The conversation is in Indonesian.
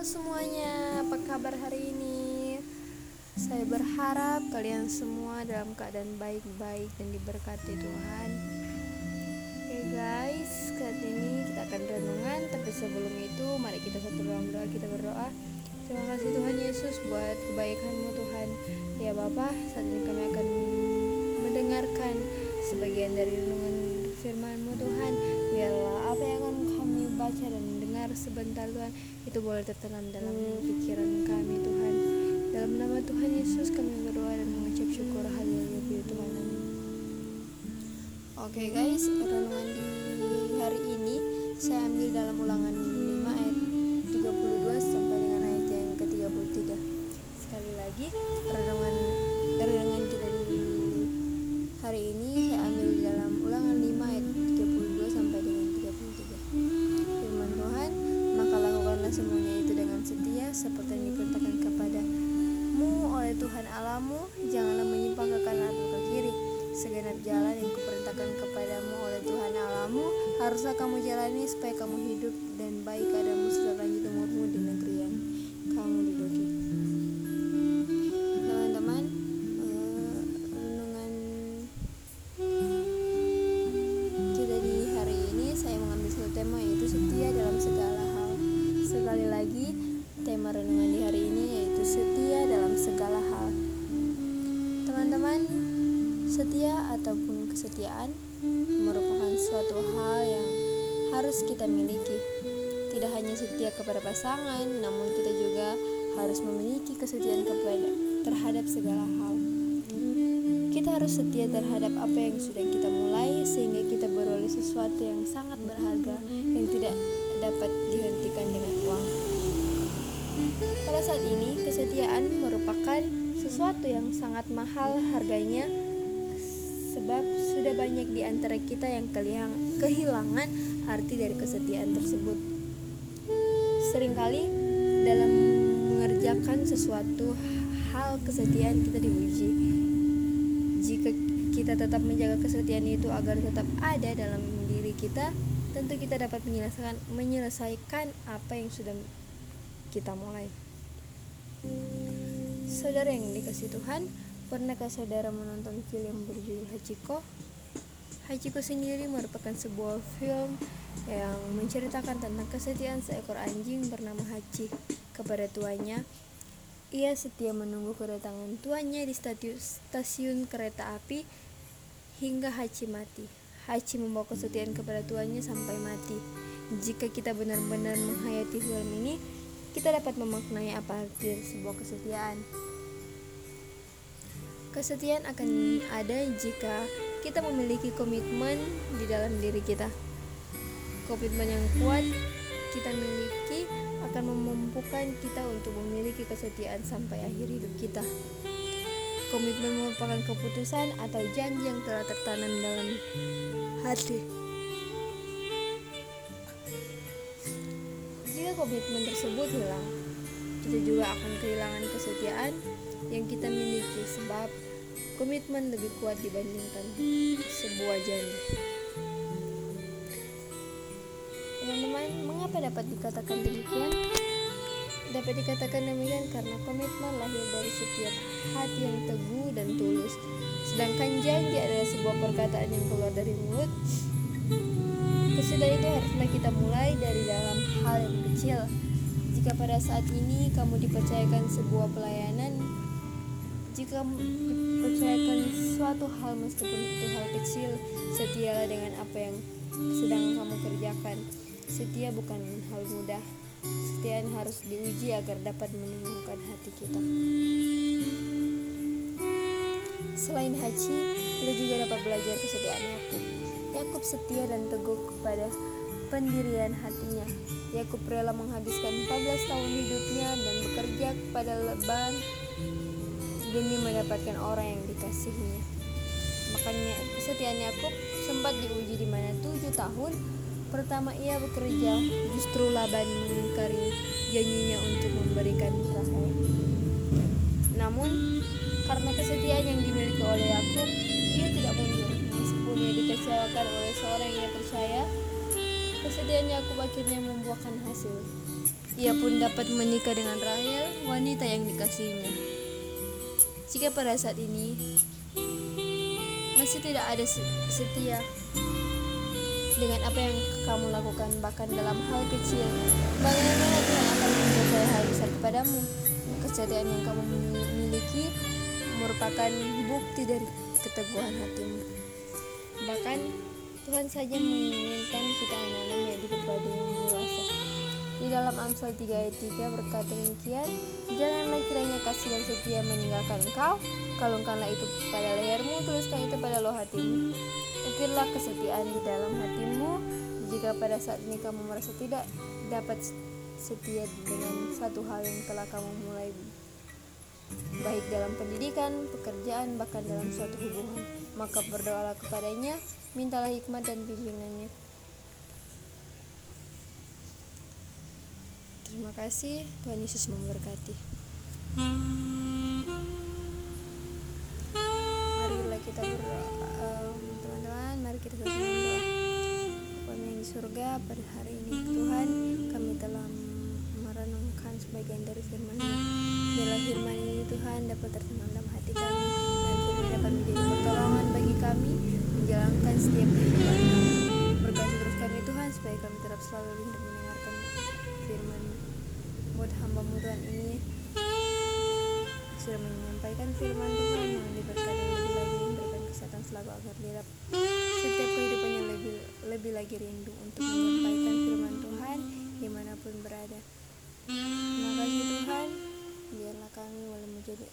semuanya, apa kabar hari ini? Saya berharap kalian semua dalam keadaan baik-baik dan diberkati Tuhan. Oke guys, saat ini kita akan renungan, tapi sebelum itu mari kita satu dalam doa kita berdoa. Terima kasih Tuhan Yesus buat kebaikanmu Tuhan. Ya Bapak, saat ini kami akan mendengarkan sebagian dari renungan firman-Mu Tuhan. Sebentar Tuhan itu boleh tertanam dalam pikiran kami Tuhan. Dalam nama Tuhan Yesus kami berdoa dan mengucap syukur haleluya Tuhan. Amin. Oke guys, renungan di hari ini saya ambil dalam ulangan 5 ayat 32 sampai dengan ayat yang ke-33. Sekali lagi, renungan jalan yang kuperintahkan kepadamu oleh Tuhan Alamu, haruslah kamu jalani supaya kamu hidup dan baik keadamu setelah setia ataupun kesetiaan merupakan suatu hal yang harus kita miliki. Tidak hanya setia kepada pasangan, namun kita juga harus memiliki kesetiaan kepada terhadap segala hal. Kita harus setia terhadap apa yang sudah kita mulai sehingga kita beroleh sesuatu yang sangat berharga yang tidak dapat dihentikan dengan uang. Pada saat ini, kesetiaan merupakan sesuatu yang sangat mahal harganya sebab sudah banyak di antara kita yang kehilangan arti dari kesetiaan tersebut. Seringkali dalam mengerjakan sesuatu hal kesetiaan kita diuji. Jika kita tetap menjaga kesetiaan itu agar tetap ada dalam diri kita, tentu kita dapat menyelesaikan menyelesaikan apa yang sudah kita mulai. Saudara yang dikasih Tuhan, pernahkah saudara menonton film berjudul Hachiko? Hachiko sendiri merupakan sebuah film yang menceritakan tentang kesetiaan seekor anjing bernama Hachi kepada tuannya. Ia setia menunggu kedatangan tuannya di stasiun kereta api hingga Hachi mati. Hachi membawa kesetiaan kepada tuannya sampai mati. Jika kita benar-benar menghayati film ini, kita dapat memaknai apa arti sebuah kesetiaan. Kesetiaan akan ada jika kita memiliki komitmen di dalam diri kita. Komitmen yang kuat kita miliki akan memampukan kita untuk memiliki kesetiaan sampai akhir hidup kita. Komitmen merupakan keputusan atau janji yang telah tertanam dalam hati. Jika komitmen tersebut hilang, kita juga akan kehilangan kesetiaan yang kita miliki sebab komitmen lebih kuat dibandingkan sebuah janji. Teman-teman, mengapa dapat dikatakan demikian? Dapat dikatakan demikian karena komitmen lahir dari setiap hati yang teguh dan tulus. Sedangkan janji adalah sebuah perkataan yang keluar dari mulut. Kesediaan itu haruslah kita mulai dari dalam hal yang kecil. Jika pada saat ini kamu dipercayakan sebuah pelayanan, jika dipercayakan suatu hal meskipun itu hal kecil, setialah dengan apa yang sedang kamu kerjakan. Setia bukan hal mudah. Kesetiaan harus diuji agar dapat menemukan hati kita. Selain Haji, kita juga dapat belajar kesetiaan Yakub. Yakub setia dan teguh kepada pendirian hatinya. Yakub rela menghabiskan 14 tahun hidupnya dan bekerja kepada Leban demi mendapatkan orang yang dikasihinya. Makanya kesetiaan Yakub sempat diuji di mana tujuh tahun pertama ia bekerja, justru Laban mengingkari janjinya untuk memberikan Rahel. Namun karena kesetiaan yang dimiliki oleh Yakub, ia tidak mundur meskipun ia dikecewakan oleh seorang yang ia percaya. Kesetiaan Yakub akhirnya membuahkan hasil. ia pun dapat menikah dengan Rahel, wanita yang dikasihnya. Jika pada saat ini masih tidak ada setia dengan apa yang kamu lakukan bahkan dalam hal kecil, bagaimana Tuhan akan mempercayai hal besar kepadamu? Kesetiaan yang kamu miliki merupakan bukti dari keteguhan hatimu. Bahkan Tuhan saja menginginkan kita anak-anaknya dalam Amsal 3 ayat 3 berkata demikian, Janganlah kiranya kasih dan setia meninggalkan engkau, kalungkanlah itu pada lehermu, tuliskan itu pada loh hatimu. Ukirlah kesetiaan di dalam hatimu, jika pada saat ini kamu merasa tidak dapat setia dengan satu hal yang telah kamu mulai baik dalam pendidikan, pekerjaan, bahkan dalam suatu hubungan. Maka berdoalah kepadanya, mintalah hikmat dan bimbingannya. Terima kasih, Tuhan Yesus memberkati. Marilah kita berdoa, teman-teman. Mari kita sama berdoa. Bapa yang di surga, pada hari ini Tuhan, kami telah merenungkan sebagian dari firman-Mu. Biarlah firman ini Tuhan dapat tertanam dalam hati kami dan firman dapat menjadi pertolongan bagi kami menjalankan setiap kehidupan Tuhan ini sudah menyampaikan firman Tuhan yang diberkati lebih lagi memberikan kesehatan selalu agar dirap setiap kehidupannya lebih lebih lagi rindu untuk menyampaikan firman Tuhan di mana pun berada. Terima kasih Tuhan, biarlah kami boleh menjadi